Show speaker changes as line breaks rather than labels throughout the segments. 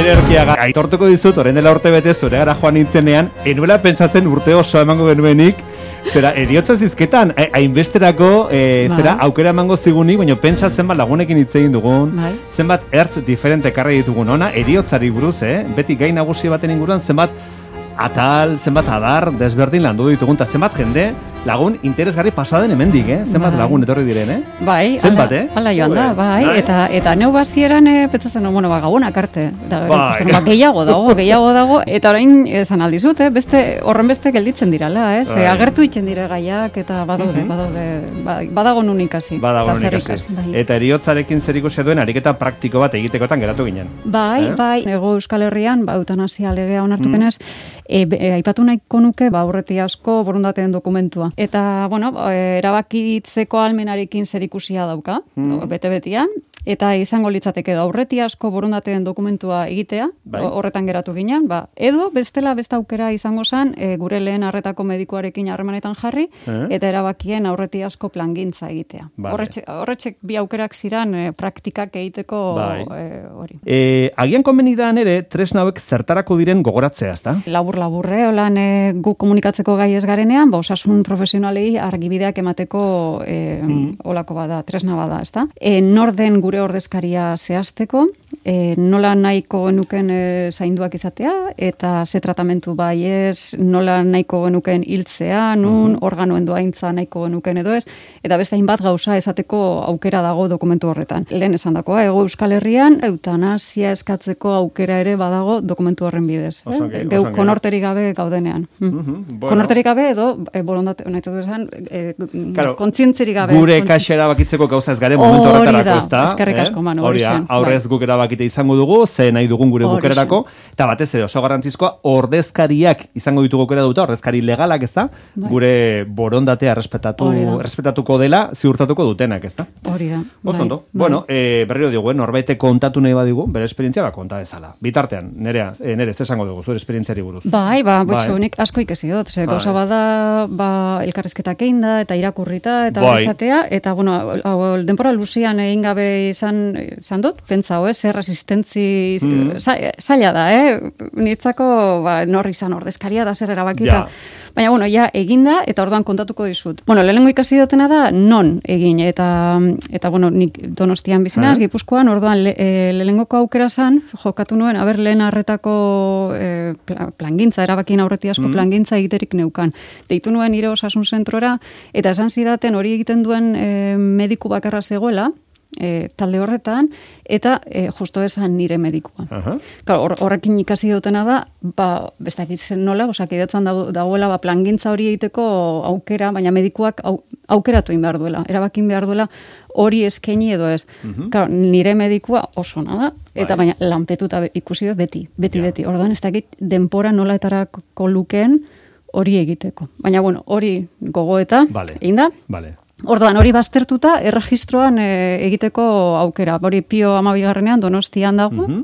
Iñaki aitortuko dizut, orain dela urte bete zure gara joan nintzenean, enuela pentsatzen urte oso emango genuenik, zera, eriotza zizketan, hainbesterako, e, bai. zera, aukera emango zigunik, baina pentsa zenbat lagunekin hitz egin dugun, bai. zenbat ertz diferente karri ditugun ona, eriotzari buruz, eh? beti gai nagusi baten inguruan, zenbat atal, zenbat adar, desberdin landu ditugun, eta zenbat jende, lagun interesgarri pasaden hemendik, eh? Zenbat bai. lagun etorri diren, eh?
Bai,
Zenbat, eh?
Hala joan da, bai, bai. eta eta neu bazieran eh, petzatzen, bueno, ba, gabonak arte. Da, bai. ba, gehiago dago, gehiago dago, eta orain esan aldizut, eh? Beste, horren beste gelditzen dirala, eh? Bai. agertu itzen dire gaiak, eta badaude, badaude, ba, badago nun ikasi.
Badago nun ikasi. Bai. Eta eriotzarekin zer ikusi duen, ariketa praktiko bat egitekotan geratu ginen.
Bai, eh? bai, ego Euskal Herrian, ba, eutanasia legea onartukenez, mm. e, e, aipatu nahiko nuke, ba, horreti asko borundateen dokumentua. Eta, bueno, erabakitzeko almenarekin zer ikusia dauka, mm. bete-betia, eta izango litzateke da aurreti asko borondateen dokumentua egitea, bai. horretan geratu ginen, ba, edo bestela beste aukera izango zen e, gure lehen arretako medikuarekin harremanetan jarri, eh? eta erabakien aurreti asko plangintza egitea. Horretxek bi aukerak ziran e, praktikak egiteko bai. hori.
E, agian konbenidan ere, tres nauek zertarako diren gogoratzea, ezta?
Labur laburre, holan e, gu komunikatzeko gai ez garenean, ba, osasun profesionalei argibideak emateko e, hmm. olako bada, tresna bada, ezta? E, norden gure ordezkaria zehazteko, e, nola nahiko genuken e, zainduak izatea, eta ze tratamentu bai ez, nola nahiko genuken hiltzea, nun, uh organoen doaintza nahiko genuken edo ez, eta beste hainbat gauza esateko aukera dago dokumentu horretan. Lehen esan dagoa, ego Euskal Herrian, eutanasia eskatzeko aukera ere badago dokumentu horren bidez. Eh? Geu konorterik gabe gaudenean. Mm. Konorterik gabe edo, e, bolondate, nahitu esan, e, gabe.
Gure kaxera bakitzeko gauza ez gare momentu horretarako, ez da?
Eskerrik eh? asko, manu,
hori Aurrez bai. guk erabakite izango dugu, ze nahi dugun gure bukerarako, eta batez ere oso garrantzizkoa, ordezkariak izango ditugu aukera duta, ordezkari legalak ez da, bai. gure borondatea respetatu, respetatuko dela, ziurtatuko dutenak ez da.
Hori da.
Bai. Bueno, e, berriro digu, eh, norbete kontatu nahi badigu, bere esperientzia ba, konta dezala. Bitartean, nerea, e, nere, ez esango dugu, zure esperientziari buruz.
Bai, ba, bai. nik asko ikasi dut, ze, gauza bada, ba, elkarrezketak egin da, eta irakurrita, eta bai. eta, bueno, denpora luzian egin gabe izan, izan dut, pentsa, hoe, zer resistentzi mm. zaila da, eh? Nitzako, ba, norri izan ordezkaria da zer erabakita. Baina, bueno, ja, eginda, eta orduan kontatuko dizut. Bueno, lehenengo ikasi dutena da, non egin, eta, eta bueno, nik donostian bizinaz, eh? gipuzkoan, orduan le, e, lehenengoko aukera zan, jokatu nuen, haber, lehen arretako e, plangintza, erabakin aurreti asko mm. plangintza egiterik neukan. Deitu nuen nire osasun zentrora, eta esan zidaten hori egiten duen e, mediku bakarra zegoela, e, talde horretan, eta e, justo esan nire medikua. Uh horrekin ikasi dutena da, ba, bestak izen nola, osak edatzen dagoela, ba, plangintza hori egiteko aukera, baina medikuak au, aukeratu behar duela, erabakin behar duela, hori eskaini edo ez. Uh nire medikua oso nada, eta bai. baina lanpetuta ikusi dut beti, beti, beti. Orduan ez dakit denpora nola etarako lukeen hori egiteko. Baina, bueno, hori gogoeta, vale. egin da?
Vale.
Orduan, hori baztertuta, erregistroan e, egiteko aukera. Hori pio amabigarrenean, donostian dago, mm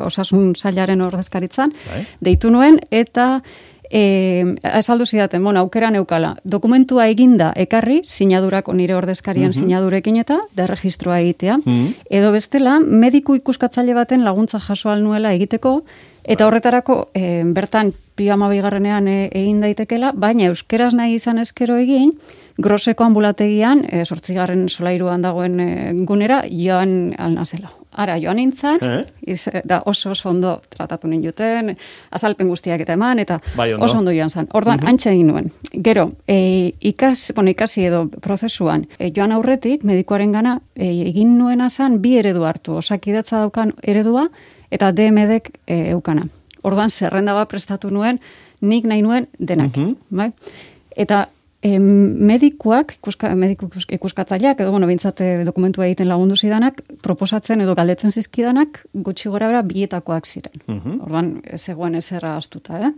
osasun zailaren ordezkaritzan, bai. deitu nuen, eta e, esaldu zidaten, bueno, aukera neukala. Dokumentua eginda ekarri, sinadurako nire ordezkarian mm sinadurekin eta, da erregistroa egitea. Mhm. Edo bestela, mediku ikuskatzaile baten laguntza jasoal nuela egiteko, Eta bai. horretarako, e, bertan, pio amabigarrenean egin daitekela, baina euskeraz nahi izan eskero egin, groseko ambulategian, e, sortzigarren solairuan dagoen e, gunera, joan alnazela. Ara, joan nintzen, eh? iz, da oso oso ondo tratatu nintzen, azalpen guztiak eta eman, eta bai, oso ondo joan zen. Orduan, uh -huh. egin nuen. Gero, e, ikas, bueno, ikasi edo prozesuan, e, joan aurretik, medikoaren gana, e, egin nuena zen, bi eredu hartu, osakidatza daukan eredua, eta DMD-ek e, eukana. Orduan, zerrenda bat prestatu nuen, nik nahi nuen denak. Uh bai? Eta E, medikuak, ikuska, mediku ikuskatzaileak, edo bueno, bintzate eh, dokumentua egiten lagundu zidanak, proposatzen edo galdetzen zizkidanak, gutxi gora bera bietakoak ziren. Uh Orduan, zegoen ezerra astuta, eh?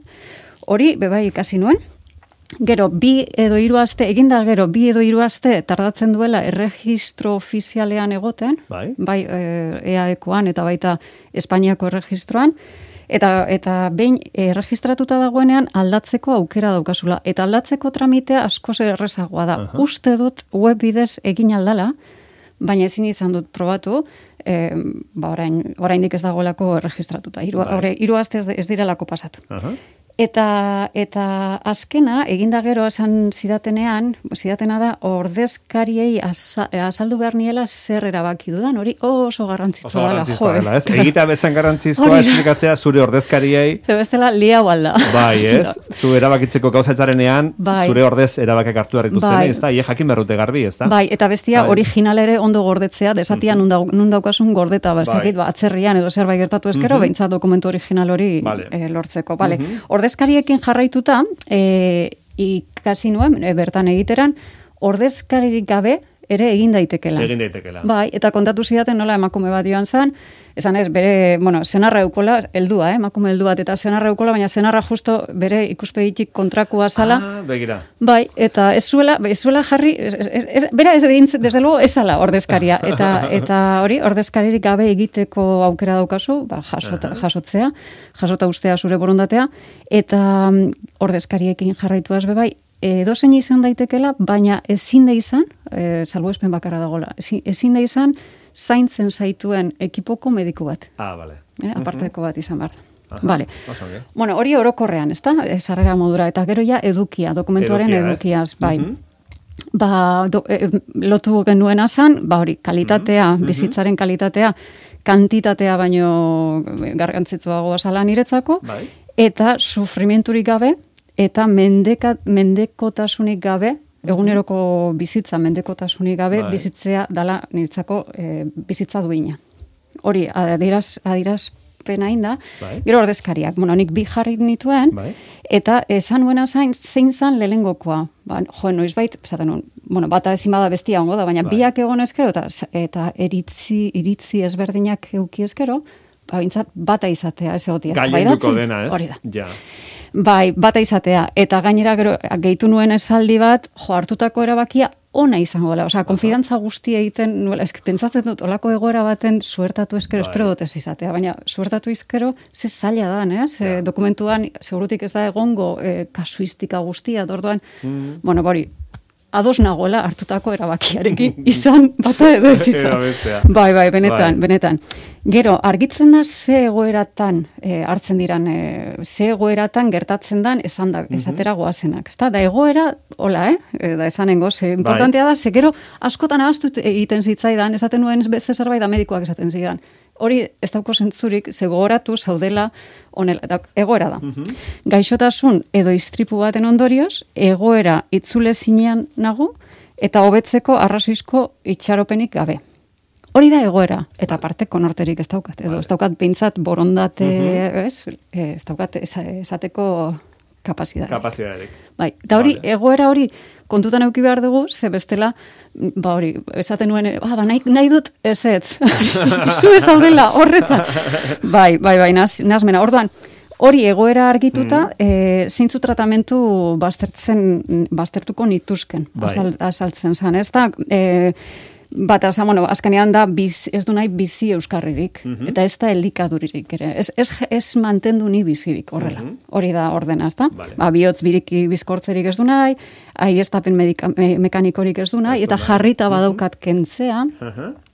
Hori, bebai ikasi nuen, Gero, bi edo hiru aste, eginda gero, bi edo hiru aste tardatzen duela erregistro ofizialean egoten, bai, bai e, EAEkoan eta baita Espainiako erregistroan, Eta, eta behin erregistratuta dagoenean aldatzeko aukera daukazula. Eta aldatzeko tramitea asko errezagoa da. Uste dut web bidez egin aldala, baina ezin izan dut probatu, e, ba orain, oraindik ez dagoelako erregistratuta. Hiru bai. hiru aste ez, ez direlako pasatu. Eta, eta azkena, eginda gero esan zidatenean, zidatena da, ordezkariei azaldu behar niela zer erabaki dudan, hori oso garrantzitsua dela.
Oso garrantzitsua dela, ez? Egita bezan garrantzitsua esplikatzea zure ordezkariei.
Zer bestela, lia balda.
Bai, ez? Zu erabakitzeko gauzatzarenean, bai. zure ordez erabakak hartu harrituzten, bai. ez da? Ie jakin berrute garbi, ez da?
Bai, eta bestia bai. original ere ondo gordetzea, desatian mm -hmm. daukasun gordeta, ba, ez bai. ba, atzerrian edo zerbait gertatu ezkero, mm -hmm. dokumentu original hori vale. e, lortzeko. Vale. Mm ordezkariekin jarraituta, e, ikasi nuen, e, bertan egiteran, ordezkaririk gabe ere egin daitekela.
Egin daitekela.
Bai, eta kontatu zidaten nola emakume bat joan zen, esan ez, bere, bueno, senarra eukola, heldua, eh, emakume heldu bat, eta senarra eukola, baina senarra justo bere ikuspegitik kontrakua zala.
Ah, begira.
Bai, eta ez zuela, ez zuela jarri, ez, ez, ez, bera ez egin, desde luego, ez ala ordezkaria, eta, eta hori, ordezkaririk gabe egiteko aukera daukazu, ba, jasota, jasotzea, jasota ustea zure borondatea, eta mm, ordezkariekin jarraitu azbe bai, edo zein izan daitekela, baina ezin da izan, e, salbuespen bakarra dagola, ezin da izan, zaintzen zaituen ekipoko mediku bat.
Ah, vale.
E, aparteko bat izan behar. Vale. Bueno, hori orokorrean, ez da? Zarrera modura. Eta gero ja edukia, dokumentuaren edukiaz, bai. Ba, do, e, lotu genuen asan, ba hori, kalitatea, bizitzaren kalitatea, kantitatea baino garrantzitsuago azala niretzako, bai. eta sufrimenturik gabe, eta mendeka, mendekotasunik gabe, eguneroko bizitza mendekotasunik gabe, bai. bizitzea dala niretzako e, bizitza duina. Hori, adiraz, adiraz pena inda, bai. gero ordezkariak, bueno, nik bi jarri nituen, bai. eta esan nuena zain, zein zan lehengokoa. Ba, jo, noiz bait, zaten bueno, bata ezin bada bestia ongo da, baina bai. biak egon ezkero, eta, eta eritzi, iritzi ezberdinak euki ezkero, ba, bintzat, bata izatea, ez egotia.
Gailenduko dena, ez?
Hori da. Ja. Bai, bata izatea. Eta gainera gero, gehitu nuen esaldi bat, jo, hartutako erabakia ona izango dela. Osea, konfidantza guztia egiten, nuela, esk, pentsatzen dut, olako egoera baten suertatu eskero, bai. espero dut ez izatea. Baina, suertatu izkero, ze zaila da, eh? Ze dokumentuan, segurutik ez da egongo eh, kasuistika guztia, dorduan, mm. bueno, bori, ados nagoela hartutako erabakiarekin izan bata edo ez izan. bai, bai, benetan, bai. benetan. Gero, argitzen da ze egoeratan e, hartzen diran, e, ze egoeratan gertatzen dan esan da, mhm. esatera goazenak. Ezta? Da egoera, hola, eh? E, da esanengo, ze bai. importantea da, ze gero askotan ahaztut egiten zitzaidan, esaten nuen beste zerbait da medikoak esaten zidan hori ez dauko zentzurik zegoratu zaudela onela, eta egoera da. Mhm. Gaixotasun edo istripu baten ondorioz, egoera itzule zinean nago, eta hobetzeko arrazoizko itxaropenik gabe. Hori da egoera, eta parte konorterik ez daukat, edo ez daukat pintzat borondate, mhm. ez, eh, ez daukat esateko kapazitateak.
Kapazitateak.
Bai, eta hori, egoera hori, kontutan euki behar dugu, ze bestela, ba hori, esaten nuen, ah, ba, nahi, nahi dut ez ez, zu ez aldela, horreta. Bai, bai, bai, naz, nazmena, orduan, hori egoera argituta, mm. e, zeintzu tratamentu baztertzen, baztertuko nituzken, bai. azaltzen zan, ez da, e, Bata, esan, bueno, azkenean da, biz, ez du nahi bizi euskarririk, mhm. eta ez da elikaduririk ere. Ez, ez, ez mantendu ni bizirik horrela. Mhm. Hori da ordena, ez da? Vale. Ba, bihotz biriki bizkortzerik ez du nahi, ahi estapen me, mekanikorik ez du nahi, eta jarrita mhm. badaukat kentzea,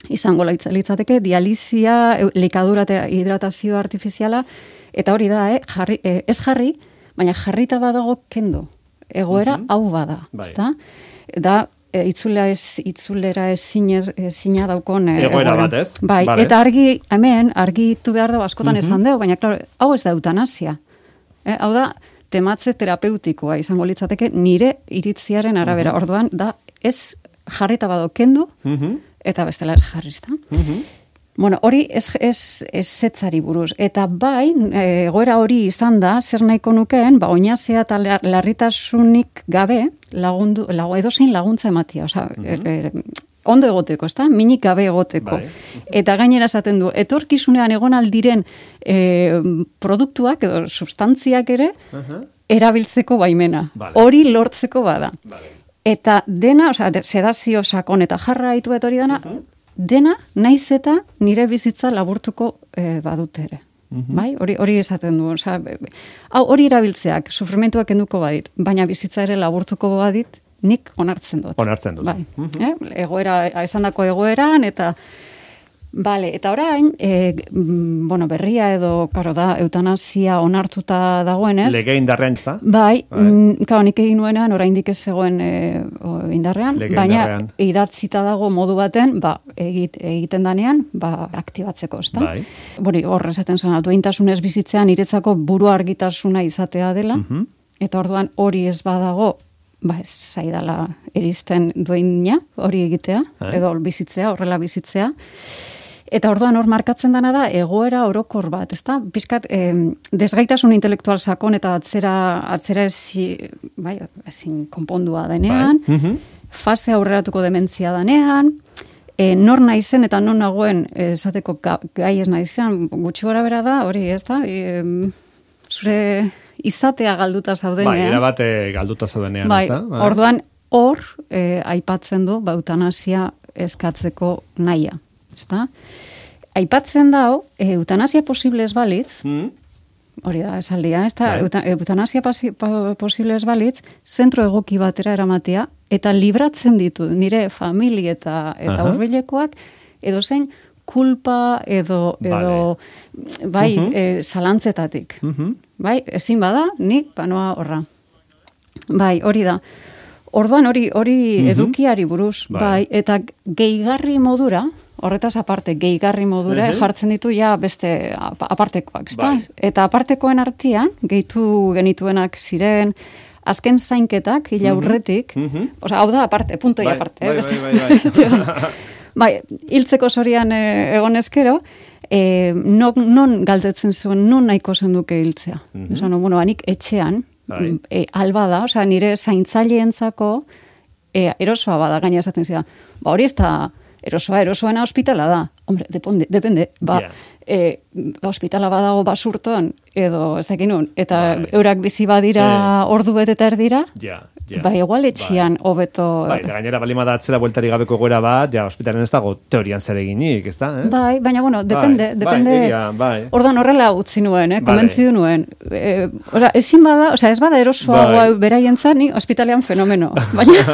izango litzateke, dializia, likadura eta hidratazio artifiziala, eta hori da, eh? jarri, eh, ez jarri, baina jarrita badago kendo. Egoera hau bada, bai. ez da? E, itzulea ez itzulera ez sina daukon
e, egoera bat, ez?
Bai, eta argi hemen argitu behar da askotan mm esan dugu, baina claro, hau ez da eutanasia. E, hau da tematze terapeutikoa izango litzateke nire iritziaren arabera. Orduan da ez jarrita bado kendu mm eta bestela ez jarrizta. Mm Bueno, hori ez, ez, ez zetzari buruz. Eta bai, e, egoera hori izan da, zer nahiko nukeen, ba, oinazea eta larritasunik gabe, lagundu, lagu, edo zein laguntza ematia. Osa, mm ondo egoteko, ez da? Minik gabe egoteko. Bai. Eta gainera esaten du, etorkizunean egon aldiren e, produktuak edo substantziak ere, erabiltzeko baimena. Hori lortzeko bada. Eta dena, oza, sedazio sakon eta jarra haitu hori dana, dena naiz eta nire bizitza laburtuko e, badute ere. Mhm. Bai? Hori hori esaten du, osea, hau hori erabiltzeak sufrimentuak kenduko badit, baina bizitza ere laburtuko badit, nik onartzen dut.
Onartzen dut.
Bai. eh? Egoera, esan dako egoeran, eta Bale, eta orain, e, bueno, berria edo, karo da, eutanasia onartuta dagoenez.
Lege indarrean,
Bai, bai. Mm, kao, nik egin nuenean, orain dik ez zegoen e, indarrean, Lege baina indarrean. idatzita dago modu baten, ba, egit, egiten danean, ba, aktibatzeko, ez da? Bai. Bori, horre zaten zena, duintasunez bizitzean, iretzako buru argitasuna izatea dela, mhm. eta orduan hori ez badago, ba, ez zaidala eristen duina, hori egitea, bai. edo bizitzea, horrela bizitzea. Eta orduan hor markatzen dana da egoera orokor bat, ezta? Bizkat eh, desgaitasun intelektual sakon eta atzera atzera ezi, bai, ezin konpondua denean, bai. Mhm. fase aurreratuko dementzia danean, e, nor naizen eta non nagoen esateko gai ez naizean gutxi gora bera da, hori, ezta? E, zure izatea galduta zaudenean.
Bai, era bate galduta zaudenean,
bai, ezta? Bai. Orduan hor e, aipatzen du bautanasia eskatzeko naia ezta? Aipatzen dao, e, eutanasia posible ez balitz, mm. hori da, esaldia, ez da, bai. eutanasia posible ez balitz, zentro egoki batera eramatea, eta libratzen ditu nire famili eta, eta urbilekoak, edo zein, kulpa edo, edo bai, uh -huh. zalantzetatik. Bai, ezin bada, nik panoa horra. Bai, hori da. Orduan hori hori edukiari buruz, bai. bai, eta gehigarri modura, horretaz aparte, gehigarri modura, jartzen ditu ja beste apartekoak, ezta? Bai. Eta apartekoen artean, gehitu genituenak ziren, azken zainketak, hila urretik, hau da aparte, punto bai, aparte,
bai, beste. Bai, bai, bai.
bai, hiltzeko sorian e, egon ezkero, e, non, non galdetzen zuen, non nahiko zen duke hiltzea. Mm -hmm. Esan, bueno, anik etxean, bai. e, alba da, osea, nire zaintzaileentzako e, erosoa bada, gaina esaten zidan. Ba, hori ez da, erosoa, erosoena ospitala da. Hombre, depende, depende. Ba, yeah. e, ospitala badago basurton, edo ez dakin eta bai. eurak bizi badira eh. ordu bete eta erdira, yeah. Ja. Bai, igual etxian bai. hobeto...
Bai, da gainera balima da atzera bueltari gabeko goera bat, ja, ospitalen ez dago teorian zer eginik, ez da?
Bai, baina, bueno, depende, bai, depende...
Bai, egia, bai.
Ordan horrela utzi nuen, eh, konbentzi du nuen. E, ora, ezin bada, oza, ez bada erosoa bai. beraien zani, ospitalean fenomeno. Baina,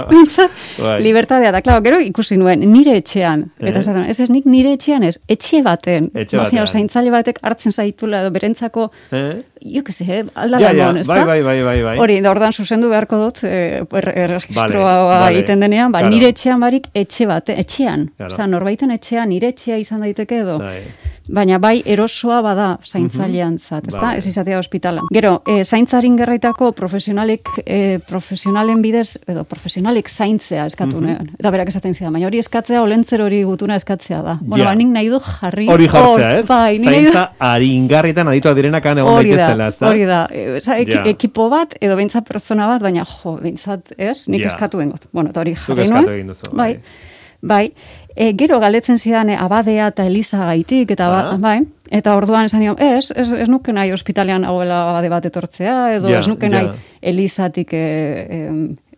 bai. libertadea da, klaro, gero ikusi nuen, nire etxean. Eta eh? ez ez nik nire etxean ez, etxe baten. Etxe baten. Baina, batek hartzen zaitula, edo berentzako, eh? jo que se, aldala ja, ja.
bai, bai, bai, bai, bai.
Hori, da ordan zuzendu beharko dut, eh, erregistroa vale, egiten denean, ba, nire etxean barik etxe bat, etxean. Claro. Osa, norbaiten etxean, nire etxea izan daiteke edo. Bai. Baina bai erosoa bada zaintzailean zat, ezta? Bai. Ez izatea ospitalan. Gero, e, zaintzarin gerraitako profesionalek, e, profesionalen bidez, edo profesionalek zaintzea eskatu mm -hmm. Eta berak esaten zidan, baina hori eskatzea, olentzer hori gutuna eskatzea da. Bueno, ja. Ba, nahi du jarri.
Hori jartzea, ez? Bai, Zaintza ingarritan adituak direnak egon daitezela, ez
da? Hori da, e, ekipo bat, edo behintzat pertsona bat, baina jo, behintzat, ez? Nik ja. eskatu bengot. Bueno, eta hori jarri nuen. Bai. bai. Bai, e, gero galdetzen zidan e, abadea eta Elisa gaitik, eta ba, ah. bai, eta orduan esan nion, ez, ez, ez nuke nahi ospitalean hauela abade bat etortzea, edo ez nuke nahi Elisatik e, e,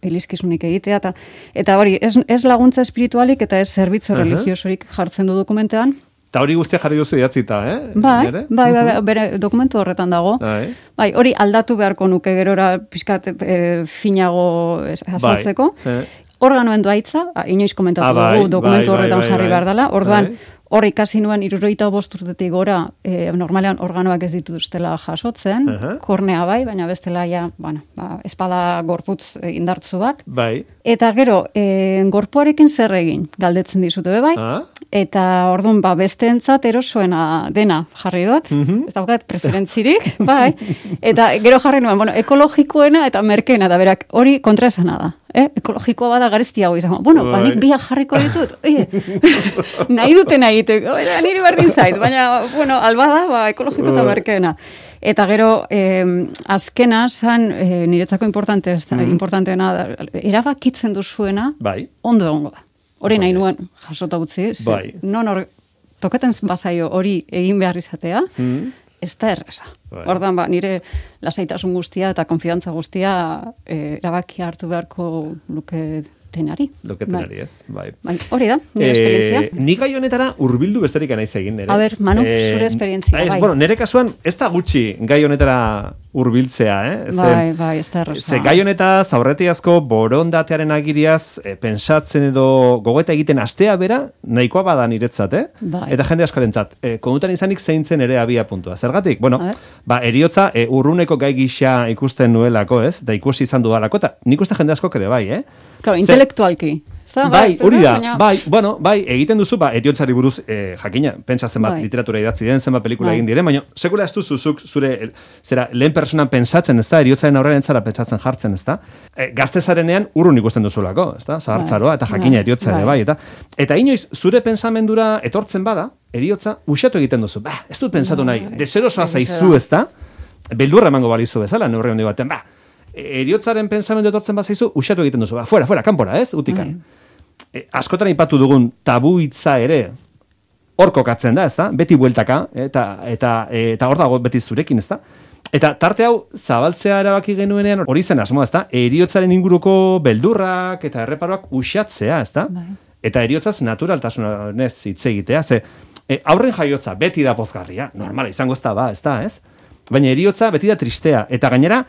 elizkizunik egitea, eta, eta hori, ez, ez laguntza espiritualik eta ez zerbitzu uh religiosorik jartzen du dokumentean.
Eta hori guztia jarri duzu idatzita, eh?
Bai, bai, bai, bai, bere dokumentu horretan dago. Bai. bai, hori aldatu beharko nuke gerora pizkat e, finago azaltzeko. Bai. Eh organoen duaitza, inoiz komentatu ah, bai, dugu, dokumentu bai, horretan bai, jarri behar dela, orduan, hor ikasi nuen iruroita bosturtetik gora, e, normalean organoak ez dituztela jasotzen, kornea bai, baina bestela ja, bueno, ba, espada gorputz indartzu bat.
Bai.
Eta gero, e, gorpuarekin zer egin, galdetzen dizute bai, ah? Eta orduan, ba, besteentzat erosoena dena jarri dut, mm ez daukat preferentzirik, bai, eta gero jarri nuen, bueno, ekologikoena eta merkena, da berak, hori kontra esana da eh, ekologikoa bada garestia hau izan. Bueno, ba, nik bai. biak jarriko ditut. Oie, nahi duten egiteko. Niri berdin zait, baina, bueno, alba da, ba, ekologiko eta merkeena. Bai. Eta gero, eh, azkena, zan, eh, niretzako importante, mm. importanteena, erabakitzen duzuena, bai. ondo egongo da. Hori nahi nuen, jasota utzi, bai. non hor, tokaten bazaio hori egin behar izatea, mm ez da erresa. Bai. Ordan ba, nire lasaitasun guztia eta konfiantza guztia e, erabaki hartu beharko luke tenari.
Luke tenari, bai. ez, bai.
bai. Hori da, nire e, esperientzia.
Ni gai honetara urbildu besterik anaiz egin, nere.
A ber, Manu, e, zure esperientzia,
bai. Bueno, nire kasuan, ez da gutxi gai honetara urbiltzea, eh?
Bai, bai, ez da
Ze gai honetaz, aurretiazko borondatearen agiriaz, e, pensatzen edo gogeta egiten astea bera, nahikoa bada niretzat, eh?
Bai.
Eta jende askarentzat, e, kondutan izanik zeintzen ere abia puntua. Zergatik? Bueno, ba, eriotza, e, urruneko gai gisa ikusten nuelako, ez? Da ikusi izan dudalako, eta nik uste jende asko ere bai, eh?
Claro, intelektualki.
Bai, bai, hori da, bai, bueno, bai, egiten duzu, ba, eriotzari buruz, eh, jakina, pentsa zenbat bai. literatura idatzi den, zenbat pelikula bai. egin diren, baina sekula ez duzuzuk zure, zera, lehen personan pentsatzen, ez da, eriotzaren aurrera entzara pentsatzen jartzen, ez da, e, gaztezarenean urrun ikusten duzulako, ez da, zahartzaroa, eta jakina bai. eriotzare, bai. eta, eta inoiz, zure pensamendura etortzen bada, eriotza, usatu egiten duzu, ba, ez dut pensatu nahi, bai. deserosoa zaizu, ez da, beldurra emango balizu bezala, neurri hondi baten, ba, eriotzaren pensamendu etortzen bat zaizu, usatu egiten duzu, ba, fuera, fuera, kanpora, ez, utikan. Bai e, askotan ipatu dugun tabu hitza ere hor kokatzen da, ezta? Beti bueltaka eta eta eta hor dago beti zurekin, ezta? Eta tarte hau zabaltzea erabaki genuenean hori zen asmoa, ezta? Eriotzaren inguruko beldurrak eta erreparoak uxatzea, ezta? Bai. Eta eriotzaz naturaltasunez hitz egitea, ze e, aurren jaiotza beti da pozgarria, normala izango ez da ba, ezta, ez? Baina eriotza beti da tristea eta gainera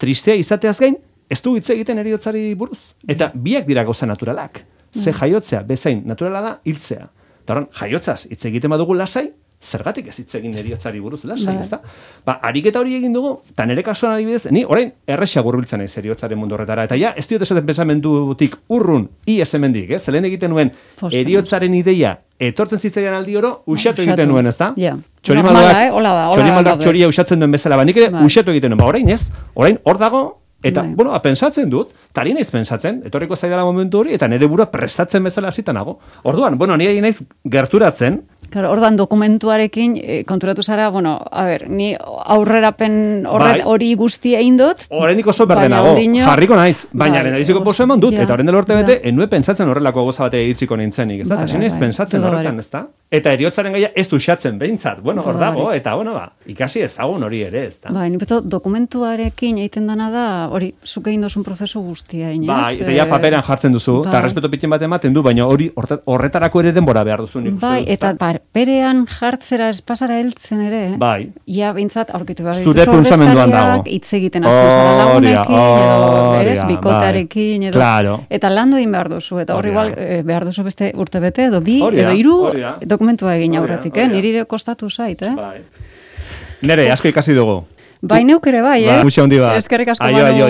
tristea izateaz gain ez du hitz egiten eriotzari buruz. Eta biak dira gauza naturalak ze jaiotzea bezain naturala da hiltzea. Eta jaiotzaz hitz egiten badugu lasai, zergatik ez hitz egin eriotzari buruz lasai, bai. ezta? Ba, ariketa hori egin dugu, eta nire kasuan adibidez, ni orain erresa gurbiltzen naiz eriotzaren mundu horretara, eta ja, ez diot esaten pensamendutik urrun, ies hemendik, ez? Zelen egiten nuen eriotzaren ideia etortzen zitzaidan aldi oro, usatu egiten nuen, ezta?
Ja.
Txorimaldak, eh? txorimaldak txoria usatzen duen bezala, ba, nik ere bai. usatu egiten nuen, ba, orain ez, orain hor dago, Eta, bai. bueno, pensatzen dut, tari naiz pensatzen, etorriko zaidala momentu hori, eta nire burua prestatzen bezala hasita nago. Orduan, bueno, nire naiz gerturatzen,
Claro, ordan dokumentuarekin e, konturatu zara, bueno, a ber, ni aurrerapen bai. hori guzti egin dut.
Oraindik oso berdenago. Jarriko naiz, baina bai, lehendabiziko poso eman dut eta orain dela urte bete enue pentsatzen horrelako goza batera iritsiko nintzenik, ezta? Bai, bai, pentsatzen horretan, ezta? Eta eriotzaren gaia ez du xatzen behintzat. Bueno, hor dago, eta bueno, ba, ikasi ezagun hori ere, ez da?
Bai, nipetzo, dokumentuarekin egiten dana da, hori, zuke indozun prozesu guztia, inez?
Bai, eta ja paperan jartzen duzu, eta bai. respeto pitzen bat ematen du, baina hori horretarako ere denbora behar duzu nik
Bai, eta paperean jartzera espasara heltzen ere,
bai.
ja, behintzat, aurkitu behar
Zure pensamenduan dago.
Hitz egiten azten zara lagunekin, edo, ez, bikotarekin, edo,
claro.
eta landu egin behar duzu, eta hori igual, eh, behar duzu beste urte bete, edo bi, edo iru, dokumentua egin aurretik, eh? Niri kostatu zait, eh? Bai.
Nere, asko ikasi dugu.
Bai, neuk ere bai, eh?
Ba,
Eskerrik asko,
aio, aio,